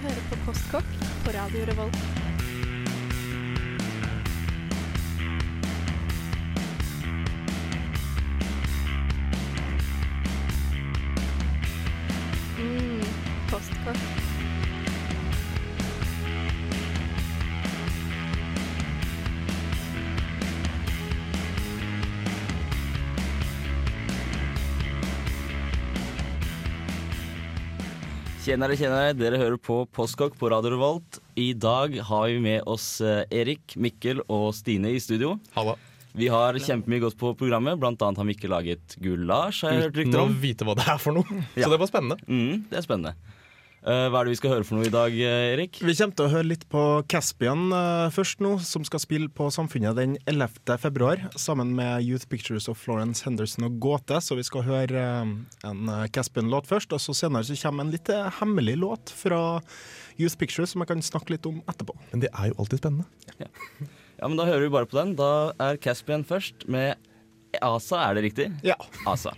hører på Postkokk på Radio Revolt. Tjenere, tjenere, dere hører på Postkokk på Radio Revolt. I dag har vi med oss eh, Erik, Mikkel og Stine i studio. Halla. Vi har kjempemye godt på programmet. Blant annet har Mikkel laget gulasj, Uten å vite hva det er for noe. Ja. Så det var spennende. Mm, det er spennende. Eh, hva er det vi skal høre for noe i dag, eh, Erik? Vi kommer til å høre litt på Caspian eh, først nå, som skal spille på Samfunnet den 11. februar, sammen med Youth Pictures of Florence Henderson og Gåte. Så vi skal høre en Caspian-låt først, og så senere så kommer en litt hemmelig låt fra Youth Pictures som jeg kan snakke litt om etterpå. Men det er jo alltid spennende. Ja, men Da hører vi bare på den. Da er Caspian først med Asa, er det riktig? Ja. Asa.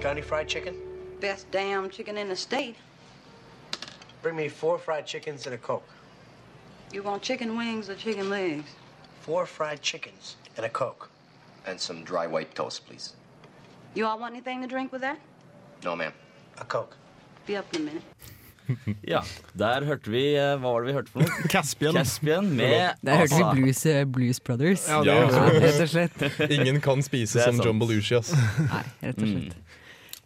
Got any fried chicken? Best damn chicken in the state. Bring me four fried chickens and a Coke. You want chicken wings or chicken legs? Four fried chickens and a Coke. And some dry white toast, please. You all want anything to drink with that? No, ma'am. A Coke. Be up in a minute. Ja, der hørte vi eh, Hva var det vi hørte for noe? Caspian. Caspian med Der hørte vi Blues, eh, Blues Brothers. Ja, det Ja. rett og slett. Ingen kan spise som. John Belushi. Ass. Nei, rett og slett.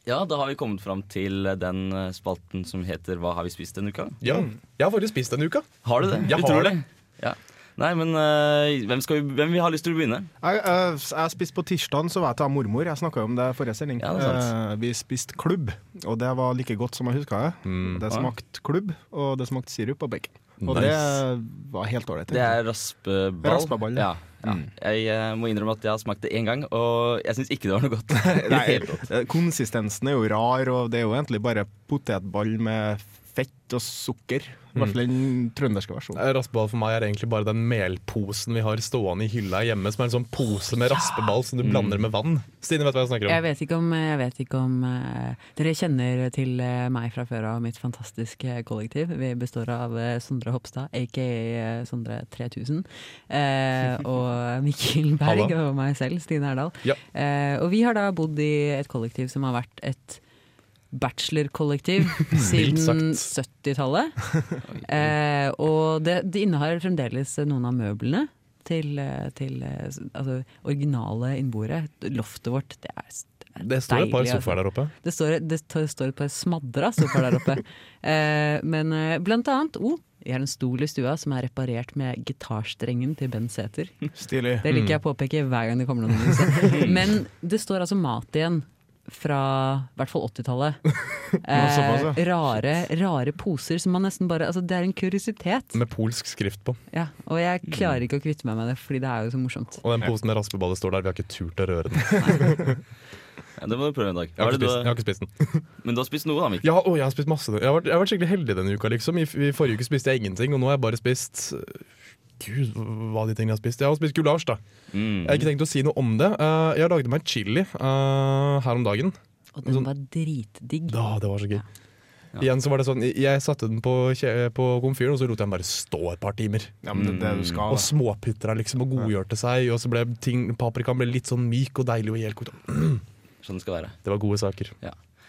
Ja, da har vi kommet fram til den eh, spalten som heter Hva har vi spist denne uka? Ja, jeg har faktisk spist denne uka. Har du det? Jeg har Utrolig. Ja. Nei, men eh, hvem, skal vi, hvem vi, har lyst til å begynne? Jeg, eh, jeg spiste på tirsdagen, så var jeg til mormor. Jeg snakka om det forrige sending. Ja, det sant. Eh, vi spiste klubb, og det var like godt som jeg huska det. Mm. Det smakte klubb, og det smakte sirup og bacon. Og Nice. det var helt ålreit. Det er raspeball. Raspeball, ja. ja. ja. Jeg eh, må innrømme at jeg har smakt det én gang, og jeg syns ikke det var noe godt. Nei, eh, konsistensen er jo rar, og det er jo egentlig bare potetball med fett og sukker. I hvert fall den trønderske versjonen. Eh, Raspeball for meg er egentlig bare den melposen vi har stående i hylla hjemme, som er en sånn pose med raspeball som du blander med vann. Stine vet hva jeg snakker Jeg om. vet ikke om, jeg vet ikke om uh, Dere kjenner til eh, meg fra før av mitt fantastiske kollektiv. Vi består av Sondre Hopstad, aka Sondre 3000. uh, og Mikkel Berg og meg selv, Stine Erdal. Ja. Uh, og vi har da bodd i et kollektiv som har vært et bachelorkollektiv siden 70-tallet. Eh, og det, de innehar fremdeles noen av møblene til, eh, til eh, altså, originale innboere. Loftet vårt, det er, det står et par altså. sofaer der oppe. Det står, det står et par smadra sofaer der oppe. eh, men eh, blant annet oh, jeg har en stol i stua som er reparert med gitarstrengen til Ben Sæther. Det liker jeg å påpeke hver gang det kommer noen. Men det står altså mat igjen fra i hvert fall 80-tallet. Eh, rare, rare poser som man nesten bare altså Det er en kuriositet. Med polsk skrift på. Ja, og jeg klarer ikke å kvitte meg med det, fordi det er jo så morsomt. Og den posen med raspeballer står der. Vi har ikke turt å røre den. Ja, det må du prøve en dag. Jeg har ikke spist, jeg har ikke spist den. men du har spist noe, da, Mikkel? Ja, å, jeg har spist masse. Jeg har, vært, jeg har vært skikkelig heldig denne uka. liksom I, I forrige uke spiste jeg ingenting, og nå har jeg bare spist Gud, hva de tingene jeg har spist? Jeg har spist gulasj, da. Mm. Jeg har ikke tenkt å si noe om det. Eh, jeg har laget meg chili eh, her om dagen. Og den Sånn- var dritdigg. Da, det var så gøy. Ja. Igjen så var det sånn, Jeg satte den på, på komfyren, og så lot jeg den bare stå et par timer. Ja, men det er det du skal. Og småputra liksom, og godgjørte seg. Og så ble ting, paprikaen ble litt sånn myk og deilig og helkokt. Sånn det skal være. Det var gode saker.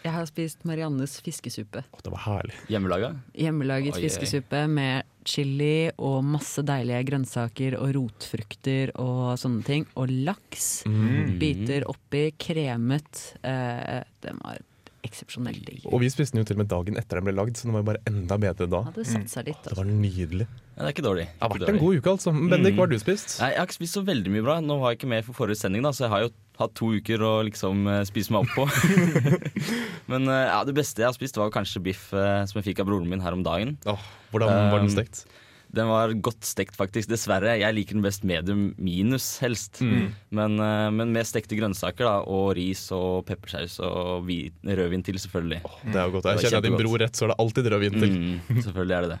Jeg har spist Mariannes fiskesuppe. Å, det var herlig. Hjemmelaga? Hjemmelaget Oi, oi. fiskesuppe med chili og masse deilige grønnsaker og rotfrukter og sånne ting. Og laks. Mm. Biter oppi, kremet. Eh, den var eksepsjonelt digg. Og vi spiste den jo til og med dagen etter den ble lagd, så den var jo bare enda bedre da. Hadde satt seg litt. Det Altså. var nydelig. Ja, det er ikke dårlig. Det har vært en god uke, altså. Men Bendik, Mm. hva har du spist? Nei, Jeg har ikke spist så veldig mye bra. Nå var jeg ikke med for forrige sending, da, så jeg har jo hatt to uker å liksom eh, spise meg opp på. Men eh, ja, det beste jeg har spist, var kanskje biff eh, som jeg fikk av broren min her om dagen. Åh, hvordan var den stekt? Den var godt stekt, faktisk. Dessverre. Jeg liker den best medium minus, helst. Mm. Men, eh, men med stekte grønnsaker da, og ris og peppersaus og hvit, rødvin til, selvfølgelig. Det er jo godt. Jeg kjenner din bror rett, så er det alltid rødvin til. Mm, selvfølgelig er det det.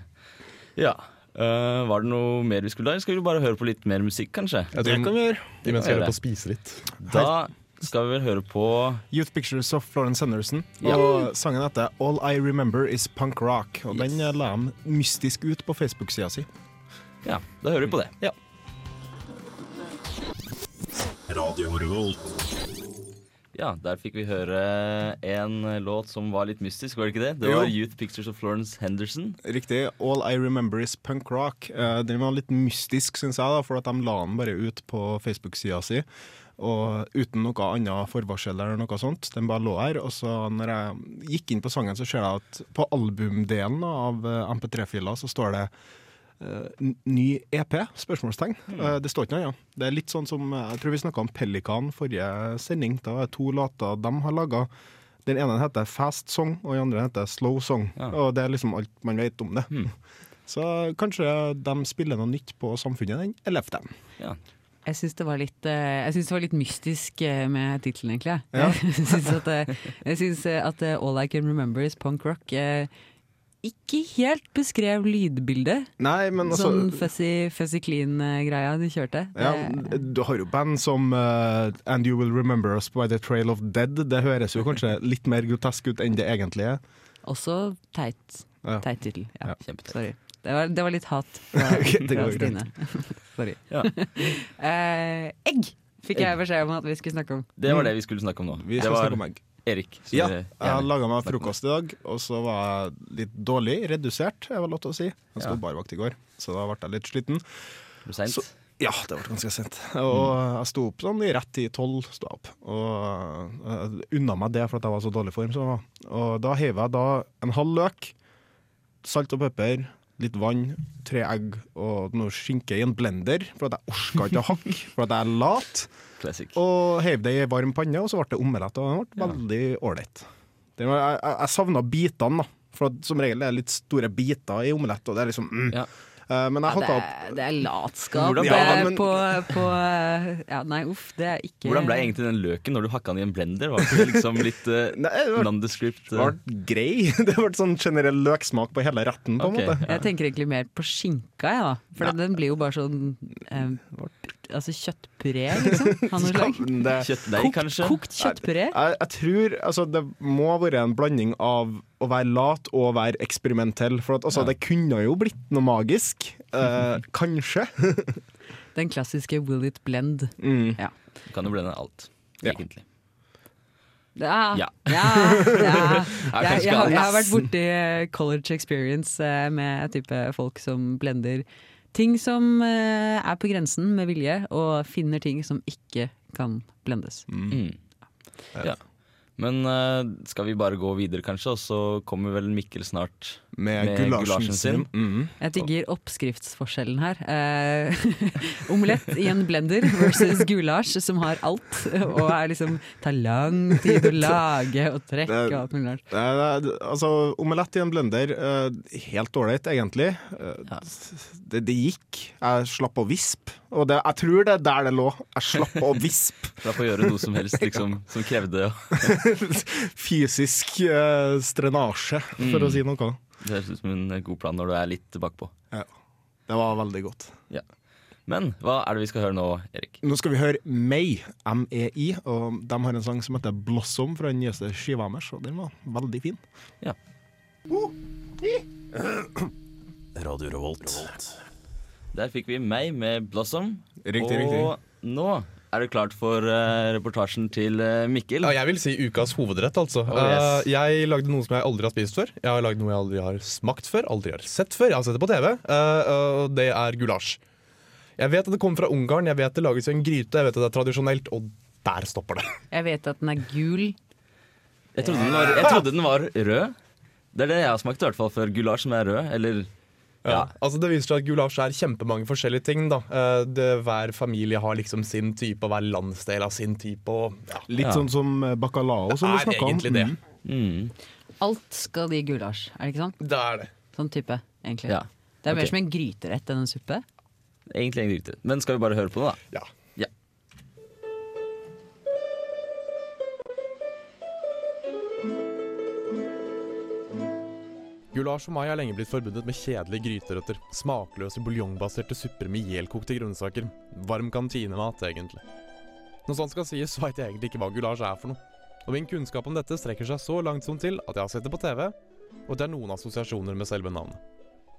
Ja. Eh, var det noe mer vi skulle da? Eller skal vi bare høre på litt mer musikk, kanskje? Ja, Det kan vi gjøre. imens vi hører på Spise litt. Da skal vi vel høre på Youth Pictures of Florence Henderson. Ja. Og sangen heter All I Remember Is Punk Rock. Og Yes. den la de mystisk ut på Facebook-sida si. Ja, da hører vi på det. Ja. Ja, der fikk vi høre en låt som var litt mystisk, var det ikke det? Det Jo. var Youth Pictures of Florence Henderson. Riktig. All I Remember Is Punk Rock. Eh, den var litt mystisk, syns jeg, da, for at de la den bare ut på Facebook-sida si. Og uten noe annet forvarsel eller noe sånt. Den bare lå her. Og så når jeg gikk inn på sangen, så ser jeg at på albumdelen av eh, MP3-filer så står det ny EP? Spørsmålstegn. Eh, det står ikke noe annet. Det er litt sånn som eh, Jeg tror vi snakka om Pelikan forrige sending. Da er to låter de har laga. Den ene heter Fast Song, og den andre heter Slow Song. Ja. Og det er liksom alt man vet om det. Mm. Så kanskje de spiller noe nytt på Samfunnet den 11. Ja. Jeg syns det, eh, det var litt mystisk eh, med tittelen, egentlig. Ja. Jeg syns at, eh, synes eh, at eh, All I Can Remember Is Punk Rock eh, ikke helt beskrev lydbildet. Nei, men altså sånn fussy, fussy clean-greia de kjørte. ja, Du har jo band som uh, And You Will Remember Us By The Trail of Dead. Det høres jo kanskje litt mer grotesk ut enn det egentlig er. også teit, Ja. teit tittel. Ja. Ja. Kjempetøft. Sorry. Det var, det var litt hat fra, fra. Stine. Sorry. Ja. Eh, egg fikk jeg beskjed om at vi skulle snakke om. Det var det vi skulle snakke om nå. Vi skal var snakke om egg. Erik. Ja, jeg har laga meg frokost i dag, og så var jeg litt dårlig. Redusert, er vel lov til å si. Jeg sto Ja. barvakt i går, så da ble jeg litt sliten. Så- Ja, det ble ganske sent. Og jeg sto opp sånn i rett i tolv. sto jeg opp. Og jeg unna meg det for at jeg var så dårlig form. Så. Og da heiv jeg da en halv løk, salt og pepper, litt vann, tre egg og noe skinke i en blender, for at jeg orka ikke å hakke, for at jeg er lat. Classic. Og heiv det i varm panne, og så ble det omelett. Og det ble Ja. veldig ålreit. Jeg, jeg, jeg savna bitene, da. For at som regel er det litt store biter i omelett, og det er liksom mm. Ja. Eh, Men jeg Ja, det, opp er, det er latskap Ja, eh, men- på, på Ja, nei, uff, det er ikke Hvordan ble egentlig den løken når du hakka den i en blender? Var det liksom litt uh, Nei, det nondescript? Eh? ble grei. Det ble sånn generell løksmak på hele retten. på en måte. måte Jeg tenker egentlig mer på skinka, jeg, da. For den blir jo bare sånn eh, Altså kjøttpuré, liksom. Det, Kjøttdeig, Kokt, kanskje? kokt kjøttpuré. jeg, jeg tror altså, det må være en blanding av å være lat og å være eksperimentell. For at, altså, Ja. det kunne jo blitt noe magisk. Eh, kanskje. Den klassiske will it blend. Mm. Du kan jo blende alt, Ja. egentlig. Ja. Ja. ja, ja. Jeg, kanskje jeg, har, jeg har vært borti college experience eh, med type folk som blender ting som eh, er på grensen med vilje, og finner ting som ikke kan blendes. Mm. Ja. Men eh, skal vi bare gå videre, kanskje, og så kommer vel Mikkel snart Med, Med gulasjen gulasjen sin. sin. Mm. Jeg digger oppskriftsforskjellen her. Eh, omelett i en blender versus gulasj som har alt, og er liksom tar lang tid å lage og trekke og alt mulig rart. Altså, omelett i en blender, eh, helt ålreit egentlig. Eh, Ja. det, det gikk. Jeg slapp å vispe. Og det, jeg tror det er der det lå. Jeg slapp å vispe. Da får gjøre noe som helst liksom, som krevde Fysisk uh, strenasje, for Mm. å si noe. Det høres ut som en god plan når du er litt bakpå. Det var veldig godt. Men hva er det vi skal høre nå, Erik? Nå skal vi høre May, M-E-I, og de har en sang som heter Blossom fra den nyeste skiva deres, og den var veldig fin. Ja Radio Revolt. Der fikk vi May med Blossom. Riktig, og riktig. nå er du klart for uh, reportasjen til uh, Mikkel. Ja, jeg vil si ukas hovedrett, altså. Oh, yes. uh, jeg lagde noe som jeg aldri har spist før. Jeg har lagd noe jeg aldri har smakt før, aldri har sett før. Jeg har sett det på TV, eh, og det er gulasj. Jeg vet at det kommer fra Ungarn, jeg vet det lages i en gryte, jeg vet at det er tradisjonelt, og der stopper det. Jeg vet at den er gul. Jeg trodde, den var, jeg trodde den var rød. Det er det jeg har smakt, i hvert fall før gulasj som er rød. Eller Ja. Altså Det viser seg at gulasj er kjempemange forskjellige ting. da Eh, det, Hver familie har liksom sin type, og hver landsdel har sin type. Og, ja. Litt Ja. sånn som eh, bacalao, som du Det er snakka om. egentlig det. Mm. mm, Alt skal i gulasj, er det ikke sånn? Det er det. Sånn type, egentlig. Ja. Det er mer som en gryterett enn en suppe. Egentlig en gryterett. Men skal vi bare høre på det, da? Ja. Gulasj for meg har lenge blitt forbundet med kjedelige gryterøtter, smakløse buljongbaserte supper med ihjelkokte grønnsaker. Varm kantinemat, egentlig. Når sånt skal sies, så veit jeg egentlig ikke hva gulasj er for noe. Og min kunnskap om dette strekker seg så langt som til at jeg har sett det på TV, og at det er noen assosiasjoner med selve navnet.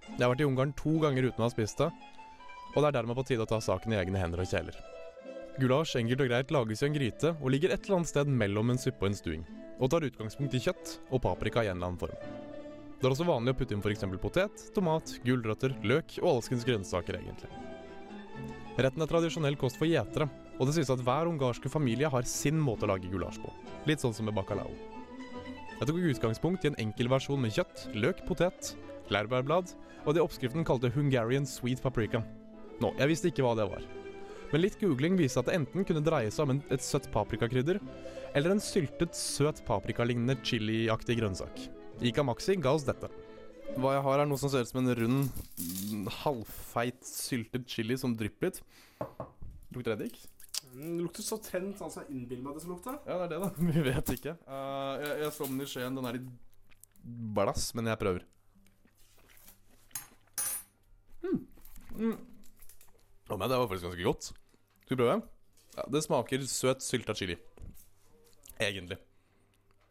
Jeg har vært i Ungarn to ganger uten å ha spist det, og det er dermed på tide å ta saken i egne hender og kjeler. Gulasj enkelt og greit lages i en gryte og ligger et eller annet sted mellom en suppe og en stuing, og tar utgangspunkt i kjøtt og paprika i en eller annen form. Det er også vanlig å putte inn f.eks. potet, tomat, gulrøtter, løk og alskens grønnsaker, egentlig. Retten er tradisjonell kost for gjetere, og det sies at hver ungarske familie har sin måte å lage gulasj på. Litt sånn som med bacalao. Jeg tok utgangspunkt i en enkel versjon med kjøtt, løk, potet, lærbærblad og det oppskriften kalte Hungarian sweet paprika. Nå, jeg visste ikke hva det var. Men litt googling viste at det enten kunne dreie seg om et søtt paprikakrydder, eller en syltet, søt paprikalignende chiliaktig grønnsak. Ica Maxi ga oss dette. Hva jeg har, er noe som ser ut som en rund, mm, halvfeit syltet chili som drypper litt. Lukter eddik? Den lukter så trent sånn som jeg innbiller meg det skal lukte. Ja, det er det, da. Vi vet ikke. Uh, jeg, jeg så den i Skien. Den er litt blass, men jeg prøver. Mm. Mm. Oh, men det var faktisk ganske godt. Skal vi prøve? Ja, det smaker søt sylta chili. Egentlig.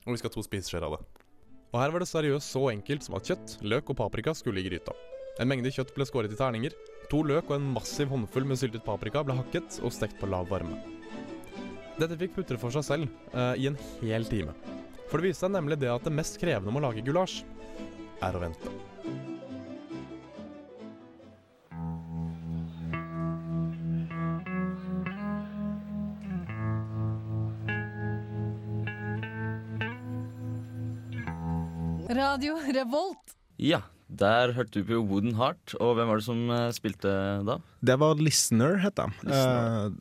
Og vi skal ha to spiseskjeer av det. Og her var det seriøst så enkelt som at kjøtt, løk og paprika skulle i gryta. En mengde kjøtt ble skåret i terninger. To løk og en massiv håndfull med syltet paprika ble hakket og stekt på lav varme. Dette fikk putre for seg selv uh, i en hel time. For det viste seg nemlig det at det mest krevende med å lage gulasj, er å vente. Radio Revolt. Ja, der hørte du på Wooden Heart. Og hvem var det som eh, spilte da? Det var Listener, het de. Listener.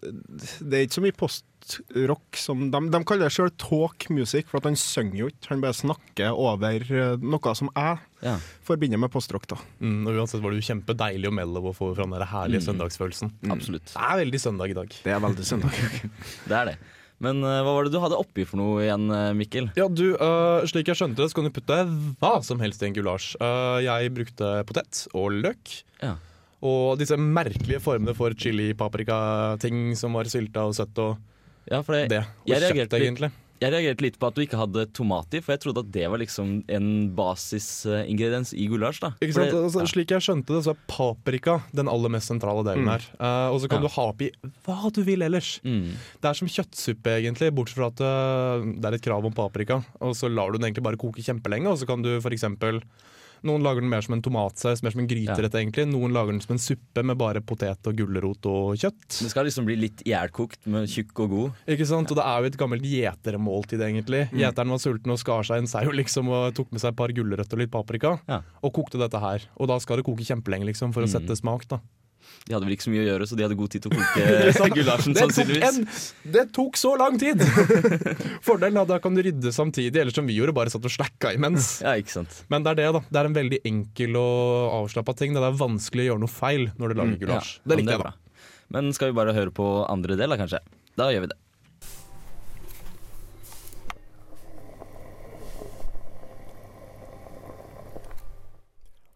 det er ikke så mye postrock som De, de kaller det sjøl talk music, for at han synger jo ikke. Han bare snakker over eh, noe som jeg Ja. forbinder med postrock. da. Mm, og uansett var det jo kjempedeilig og mellow å få fram den herlige Mm. søndagsfølelsen. Absolutt. Det er veldig søndag i dag. Det er veldig søndag. Det er det. Men eh, hva var det du hadde oppi for noe igjen, eh, Mikkel? Ja, du, uh, slik jeg skjønte det, så kan du putte hva som helst i en gulasj. Uh, jeg brukte potet og løk. Ja. Og disse merkelige formene for chili-paprika-ting som var sylta og søtt og Ja, for det, det. Og jeg litt- egentlig. Jeg reagerte litt på at du ikke hadde tomat i, for jeg trodde at det var liksom en basisingrediens i gulasj. da. Ikke sant? det- Altså. Slik jeg skjønte det, så er paprika den aller mest sentrale delen Mm. her. Uh, og så kan Ja. du ha oppi hva du vil ellers. Mm. Det er som kjøttsuppe, egentlig, bortsett fra at øh, det er et krav om paprika. Og så lar du den egentlig bare koke kjempelenge, og så kan du for eksempel Noen lager den mer som en tomatsaus, mer som en gryterett, egentlig. Noen lager den som en suppe med bare potet og gulrot og kjøtt. Det skal liksom bli litt ihjelkokt, men tjukk og god. Ikke sant? Og det er jo et gammelt gjetermåltid, egentlig. Mm. Gjeteren var sulten og skar seg en sau liksom, og tok med seg et par gulrøtter og litt paprika. Ja. Og kokte dette her. Og da skal det koke kjempelenge, liksom, for å Mm. sette smak, da. De hadde vel ikke så mye å gjøre, så de hadde god tid til å koke gulasjen, Det sannsynligvis. en, det tok så lang tid! Fordelen er at da kan du rydde samtidig, eller som vi gjorde, bare satt og slacka imens. Ja, ikke sant. Men det er det, da. Det er en veldig enkel og avslappa ting. Det er vanskelig å gjøre noe feil når du lager Mm, gulasj. ja, det likte jeg, da. bra. Men skal vi bare høre på andre del, da, kanskje? Da gjør vi det.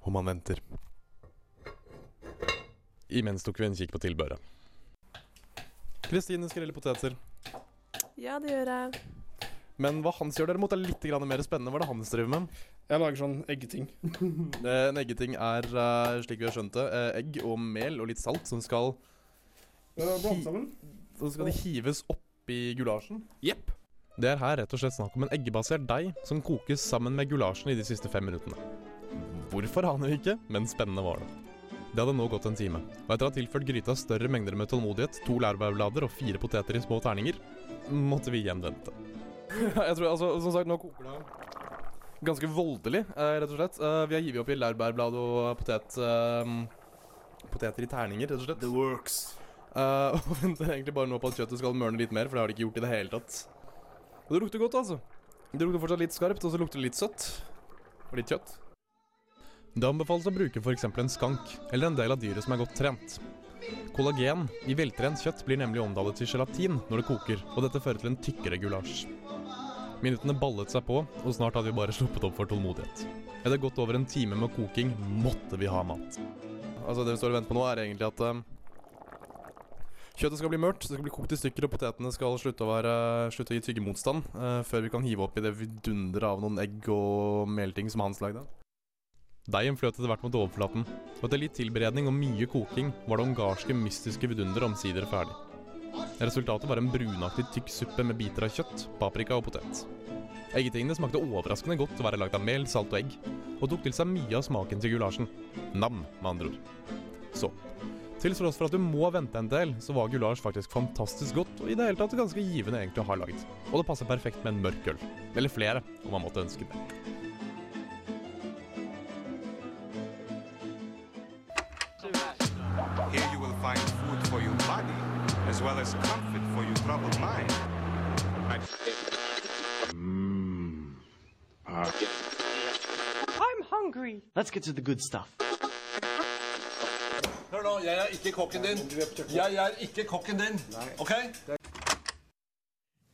Og man venter. Imens tok vi en kikk på tilbøret. Kristine skreller poteter. Ja, det gjør jeg. Men hva Hans gjør derimot er litt mer spennende. Hva er det Hans driver med? Jeg lager sånn eggeting. Eh, En eggeting er, eh, slik vi har skjønt det, eh, egg og mel og litt salt som skal Blande sammen. Så skal de hives oppi gulasjen? Jepp. Det er her rett og slett snakk om en eggebasert deig som kokes sammen med gulasjen i de siste fem minuttene. Hvorfor aner vi ikke, men spennende var det. Det hadde nå gått en time, og etter å ha tilført gryta større mengder med tålmodighet, to lærbærblader og fire poteter i små terninger, måtte vi igjen vente. Jeg tror, altså, Som sagt, nå koker det ganske voldelig, eh, rett og slett. Eh, vi har gitt opp i lærbærblad og potet, eh, poteter i terninger, rett og slett. The works. Eh, og venter egentlig bare nå på at kjøttet skal mørne litt mer, for det har det ikke gjort i det hele tatt. Og det lukter godt, altså. Det lukter fortsatt litt skarpt, og så lukter det litt søtt. Og litt kjøtt. Det anbefales å bruke f.eks. en skank, eller en del av dyret som er godt trent. Kollagen i veltrent kjøtt blir nemlig omdannet til gelatin når det koker, og dette fører til en tykkere gulasj. Minuttene ballet seg på, og snart hadde vi bare sluppet opp for tålmodighet. Etter godt over en time med koking måtte vi ha mat. Altså Det vi står og venter på nå, er egentlig at um, kjøttet skal bli mørt, det skal bli kokt i stykker, og potetene skal slutte å, være, slutte å gi tyggemotstand uh, før vi kan hive oppi det vidunderet av noen egg og melting som Hans lagde. Deigen fløt etter hvert mot overflaten, og etter litt tilberedning og mye koking var det ungarske mystiske vidunderet omsider ferdig. Resultatet var en brunaktig tykk suppe med biter av kjøtt, paprika og potet. Eggetingene smakte overraskende godt å være lagd av mel, salt og egg, og tok til seg mye av smaken til gulasjen. Nam, med andre ord. Så, til tross for at du må vente en del, så var gulasj faktisk fantastisk godt, og i det hele tatt ganske givende egentlig å ha lagd. Og det passer perfekt med en mørk øl. Eller flere, om man måtte ønske det. As well as comfort for your troubled mind. I'm hungry. Let's get to the good stuff. Hør nå, jeg er ikke kokken din. Jeg er ikke kokken din. OK?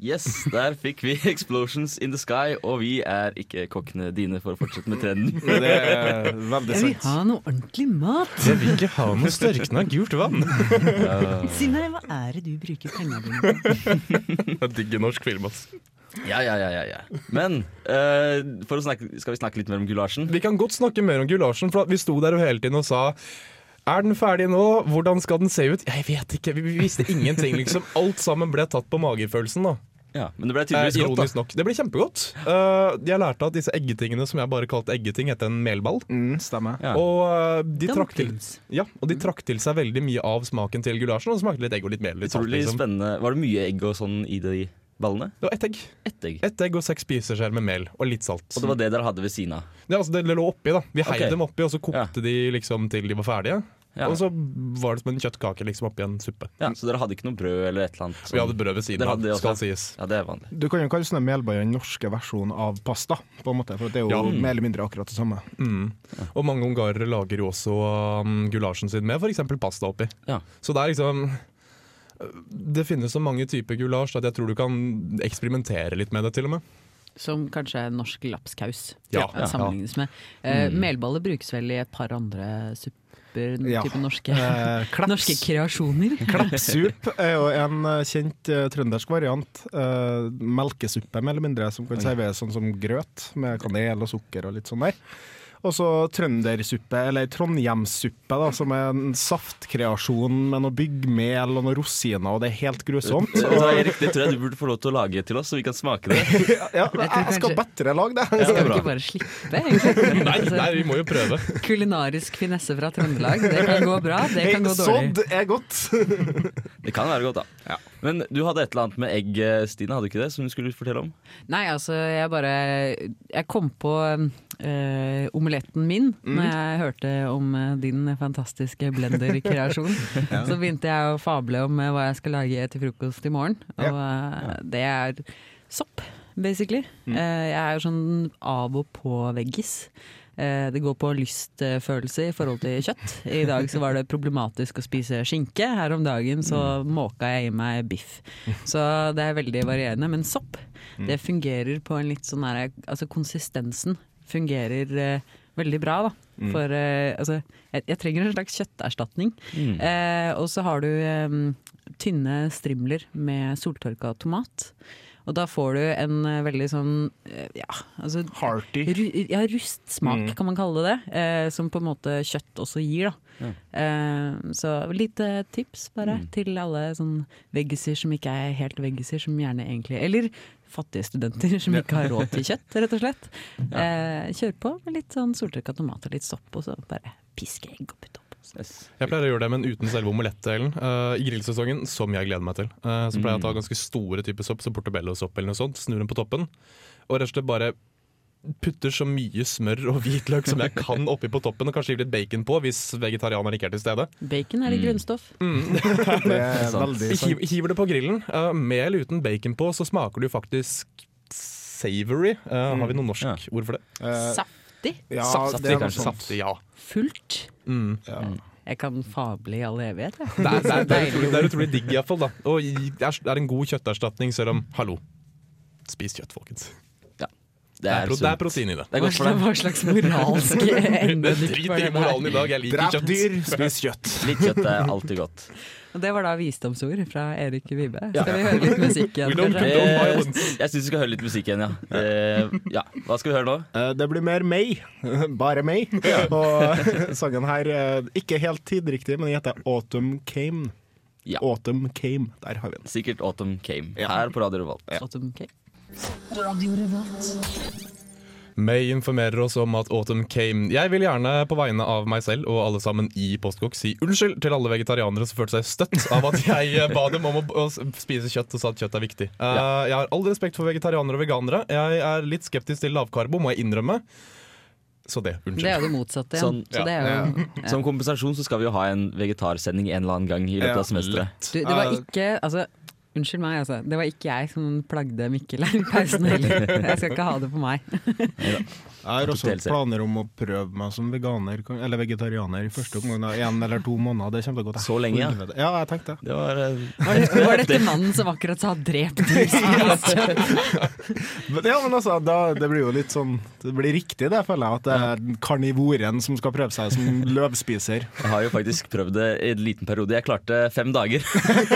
Yes, der fikk vi 'Explosions in the Sky', og vi er ikke kokkene dine for å fortsette med trenden. Det er veldig Jeg vil ha noe ordentlig mat. Jeg vil ikke ha noe størkna gult vann. Si meg, hva er det du bruker pengene dine på? Digger norsk film, ass. Ja, ja, ja, ja, ja. Men uh, for å snakke, skal vi snakke litt mer om gulasjen? Vi kan godt snakke mer om gulasjen, for vi sto der jo hele tiden og sa er den ferdig nå? Hvordan skal den se ut? Jeg vet ikke. Vi vi visste ingenting, liksom. Alt sammen ble tatt på magefølelsen, da. Ja, Men det ble Eh, tydeligvis godt, ironisk da. nok. Det ble kjempegodt. Uh, jeg lærte at disse eggetingene som jeg bare kalte eggeting, heter en melball. Mm, stemmer. Ja. Og, uh, de trakk til, ja, og de trakk til seg veldig mye av smaken til gulasjen. Og det smakte litt egg og litt mel. Litt Utrolig liksom. spennende. Var det mye egg og sånn i de ballene? Det var ett egg. Ett egg. Et egg og seks spiseskjeer med mel og litt salt. Og det var det dere hadde ved siden av? Ja, altså, det lå oppi, da. Vi heiv okay. dem oppi, og så kokte de liksom til de var ferdige. Ja. Og så var det som en kjøttkake liksom oppi en suppe. Ja, Så dere hadde ikke noe brød eller et eller annet? Vi hadde brød ved siden av, skal sies. Ja, det er vanlig. Du kan jo kalle sånne melbøyer den norske versjonen av pasta, på en måte, for det er jo Ja. mer eller mindre akkurat det samme. Mm. Og mange ungarere lager jo også um, gulasjen sin med f.eks. pasta oppi. Ja. Så det er liksom Det finnes så mange typer gulasj at jeg tror du kan eksperimentere litt med det, til og med. Som kanskje er norsk lapskaus Ja, eh, ja. sammenlignes med. Eh, Mm. Melballer brukes vel i et par andre supper, Ja. type norske, Eh, klaps. norske kreasjoner. Klappsup er jo en eh, kjent uh, trøndersk variant. Uh, melkesuppe, mer eller mindre, som kan serveres sånn som grøt, med kanel og sukker og litt sånn der. Og så trøndersuppe, eller trondhjemssuppe, da, som er en saftkreasjon med noe byggmel og noe rosiner, og det er helt grusomt. Og... Erik, det tror jeg du burde få lov til å lage til oss, så vi kan smake det. Ja, jeg skal bedre lage det. Ja, Skal vi ikke bare slippe, egentlig? Nei, Altså, nei, vi må jo prøve. Kulinarisk finesse fra Trøndelag. Det kan gå bra, det kan gå dårlig. Sodd er godt. Det kan være godt, da. Men du hadde et eller annet med egg, Stine, hadde du ikke det? Som du skulle fortelle om? Nei, altså, jeg bare Jeg kom på øh, omeletten min Mm. når jeg hørte om eh, din fantastiske blender-kreasjon. Så begynte jeg å fable om eh, hva jeg skal lage til frokost i morgen. Og eh, det er sopp, basically. Mm. Eh, jeg er jo sånn av og på veggis. Eh, Det går på lystfølelse i forhold til kjøtt. I dag så var det problematisk å spise skinke. Her om dagen så Mm. måka jeg i meg biff. Så det er veldig varierende. Men sopp, Mm. det fungerer på en litt sånn her Altså konsistensen fungerer eh, veldig bra, da. Mm. For eh, altså, jeg, jeg trenger en slags kjøtterstatning. Mm. Eh, og så har du eh, tynne strimler med soltørka tomat. Og da får du en eh, veldig sånn eh, ja, altså Hearty. Ru, ja, rustsmak Mm. kan man kalle det. Eh, som på en måte kjøtt også gir, da. Ja. Eh, så litt eh, tips bare Mm. til alle sånn veggiser som ikke er helt veggiser, som gjerne egentlig Eller fattige studenter som ikke har råd til kjøtt, rett og slett. Eh, kjør på med litt sånn soltørka tomat og litt sopp, og så bare piske egg og. Yes. Jeg pleier å gjøre det, men uten selve omelettdelen. Uh, I grillsesongen, som jeg gleder meg til, uh, så pleier jeg å ta ganske store typer sopp, som portobello-sopp eller noe sånt, snur den på toppen, og rett og slett bare putter så mye smør og hvitløk som jeg kan oppi på toppen, og kanskje gir litt bacon på hvis vegetarianer ikke er til stede. Bacon er i Mm. grunnstoff. Det er sant. veldig sant. hiver det på grillen. uh, med eller uten bacon på, så smaker det jo faktisk savory. Uh, Har vi noe norsk Ja. ord for det? Eh, Saftig. ja, Saftig, det er kanskje. sånt. Saftig, ja. Fullt. Mm. Ja. Jeg kan fable i all evighet. Det er, det, er, det, er utrolig, det er utrolig digg, iallfall. Og det er, det er en god kjøtterstatning, selv om Hallo, spis kjøtt, folkens. Det er, pro- det er protein i det. Det er Hva godt for deg. slags, hva slags moralsk endedikk Drit i moralen i dag, jeg liker kjøtt. Drap dyr, spis kjøtt. Litt kjøtt er alltid godt. Og det var da visdomsord fra Erik Vibe. Skal vi høre litt musikk igjen? Eh, jeg syns vi skal høre litt musikk igjen, ja. Eh, ja. Hva skal vi høre nå? Eh, Det blir mer meg. Bare meg. Og sangen her er ikke helt tidriktig, men den heter Autumn Came. Ja. Autumn Came. Der har vi den. Sikkert Autumn Came her på Radio Revolt. Ja. Autumn Cake. May informerer oss om at autumn came. Jeg vil gjerne på vegne av meg selv og alle sammen i Postkokk si unnskyld til alle vegetarianere som følte seg støtt av at jeg eh, ba dem om å, spise kjøtt og sa at kjøtt er viktig. Eh, jeg har all respekt for vegetarianere og veganere. Jeg er litt skeptisk til lavkarbo, må jeg innrømme. Så det. unnskyld. Det er jo det motsatte. Sånn, så det er jo, ja. Som kompensasjon så skal vi jo ha en vegetarsending en eller annen gang i løpet av semesteret. Du, det var ikke altså, Unnskyld meg, altså. Det var ikke jeg som plagde Mikkel her i pausen heller. Jeg skal ikke ha det på meg. Jeg har også planer om å prøve meg som veganer, eller vegetarianer i første omgang. En eller to måneder. Det kommer til å gå til Så lenge, ja. Ja, jeg tenkte det. Var uh, Var, det, var dette mannen som akkurat sa 'drep dyr'? spis kjøtt»? Men, ja, men altså, da, det blir jo litt sånn Det blir riktig, det, føler jeg. At det er karnivoren som skal prøve seg som løvspiser. Jeg har jo faktisk prøvd det i en liten periode. Jeg klarte fem dager.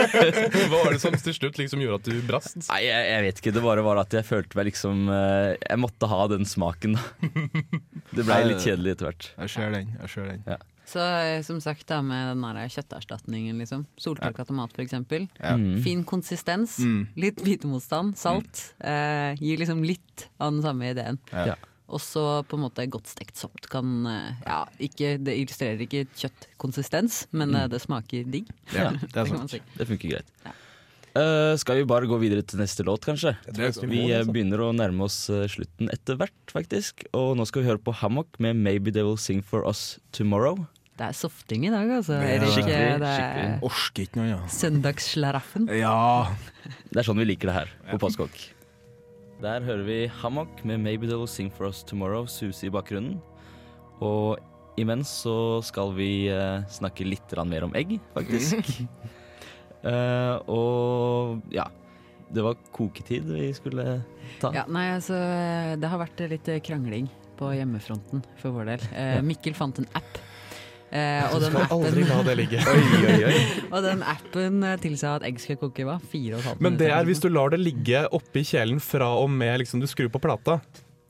Hva var det som til slutt liksom gjorde at du brast? Nei, jeg, jeg vet ikke. Det bare var at jeg følte meg liksom eh, Jeg måtte ha den smaken, da. Det blei litt kjedelig etter hvert. Jeg ser den. jeg ser den. Så eh, som sagt da med den der kjøtterstatningen, liksom. Soltørka tomat for eksempel. Ja. Mm. Fin konsistens, Mm. litt bitemotstand, salt. Eh, gir liksom litt av den samme ideen. Ja. Ja. Og så på en måte godt stekt sopp. Kan, eh, ja, ikke, det illustrerer ikke kjøttkonsistens, men mm. det smaker digg. Ja, det er sant. si. Det funker greit. Ja. Eh, skal vi bare gå videre til neste låt, kanskje? Det Vi eh, begynner å nærme oss eh, slutten etter hvert, faktisk. Og nå skal vi høre på Hammock med 'Maybe They Will Sing For Us Tomorrow'. Det er softing i dag, altså. Ja, Erik. skikkelig, skikkelig. Orker ikke noe, ja. søndagsslaraffen. Ja. Det er sånn vi liker det her på Postkokk. Der hører vi Hammock med 'Maybe They Will Sing For Us Tomorrow', suse i bakgrunnen. Og imens så skal vi snakke litt mer om egg, faktisk. Eh, og ja. Det var koketid vi skulle ta. Ja, nei, altså, det har vært litt krangling på hjemmefronten for vår del. Uh, Mikkel fant en app. Uh, og, den appen, det ligge. Oi, oi, oi. og den appen tilsa at egg skal koke hva? Fire og et halvt Men det er hvis du lar det ligge oppi kjelen fra og med liksom, du skrur på plata.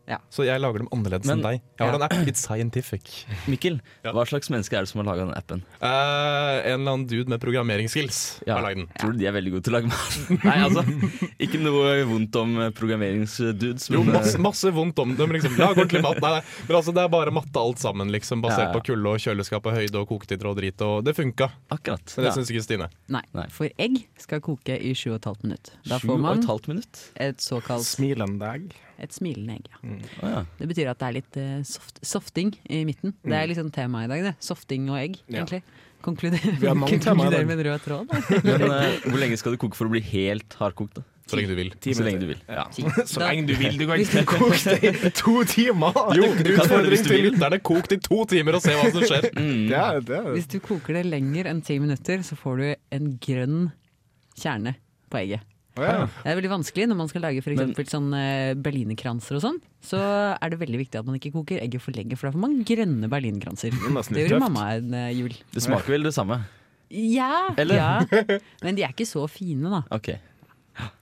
Ja. Så jeg lager dem annerledes Men- enn deg. Jeg har Ja. en app, It's Scientific. Mikkel, Ja. hva slags menneske er det som har laga den appen? Uh, en eller annen dude med programmeringsskills Ja. har lagd den. Tror du de er veldig gode til å lage mat? Nei, altså. Ikke noe vondt om eh, programmeringsdudes, Jo, masse, eh, masse vondt om dem. Liksom. Lag ordentlig mat. Nei, nei. Men altså, det er bare matte alt sammen, liksom, basert Ja, ja. på kulde og kjøleskap og høyde og koketider og drit. Og det funka. akkurat. Men det Ja. syns ikke Stine. Nei, Nei. for egg skal koke i sju og et halvt minutt. Da får man minutt? et såkalt Smilende egg. Et smilende egg. Ja. Å ja. Det betyr at det er litt uh, soft, softing i midten. Det er liksom temaet i dag, det. Softing og egg, Ja. egentlig. Konkluder, Vi har mange temaer i dag. konkluder med en rød tråd. Men uh, hvor lenge skal du koke for å bli helt hardkokt? da? Så lenge du vil. Så lenge du vil. Ja. Så lenge du vil. Du kan ikke koke det i to timer. Jo, du kan gjøre det hvis utfordring du til vil. lytterne. Kok det i to timer og se hva som skjer. Mm. Det er, det er. Hvis du koker det lenger enn ti minutter, så får du en grønn kjerne på egget. Ja. Det er veldig vanskelig når man skal lage for Men- eksempel sånn eh, berlinerkranser og sånn. Så er det veldig viktig at man ikke koker egget for lenge, for da får man grønne berlinerkranser. er Det gjorde tøft. mamma en eh, jul. Det smaker vel det samme? Ja, ja, men de er ikke så fine, da. Ok.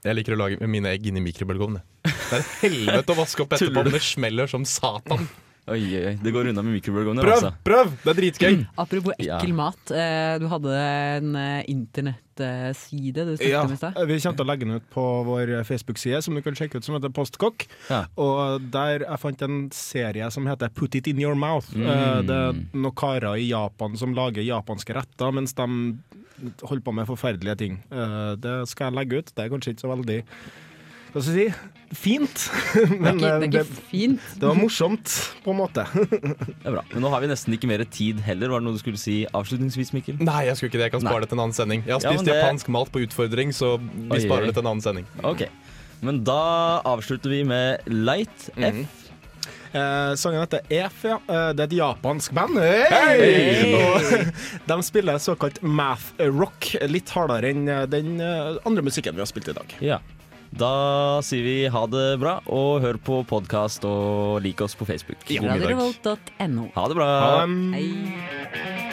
Jeg liker å lage mine egg inn i mikrobølgeovnen. Det er helvete å vaske opp etterpå, Tuller du? men det smeller som satan. Oi, oi, oi. Det går unna med mikrobølgeovner, Prøv! altså. prøv! Det er dritgøy. Apropos Ja. ekkel mat. Eh, du hadde en eh, internettside du snakket Ja, om i stad. vi kommer til å legge den ut på vår Facebook-side, som du kan sjekke ut, som heter Postkokk. Ja. Og der jeg fant en serie som heter Put it in your mouth. Mm. Eh, Det er noen karer i Japan som lager japanske retter, mens de holder på med forferdelige ting. Eh, Det skal jeg legge ut. Det er kanskje ikke så veldig hva skal jeg si fint, men det er eh, ikke, det er fint. det var morsomt, på en måte. Det er bra. Men nå har vi nesten ikke mer tid heller. Var det noe du skulle si avslutningsvis, Mikkel? Nei, jeg skulle ikke det. Jeg kan Nei. spare det til en annen sending. Jeg har Ja, spist det- japansk mat på utfordring, så vi Oi, sparer det til en annen sending. Ok. Men da avslutter vi med Light F. Mm. Eh, sangen heter EF, ja. Eh, det er et japansk band. Hei! Og de spiller såkalt math rock, litt hardere enn eh, den andre musikken vi har spilt i dag. Ja. Da sier vi ha det bra, og hør på podkast og lik oss på Facebook. Radiorevolt.no. Ha det bra. Ha det. Hei.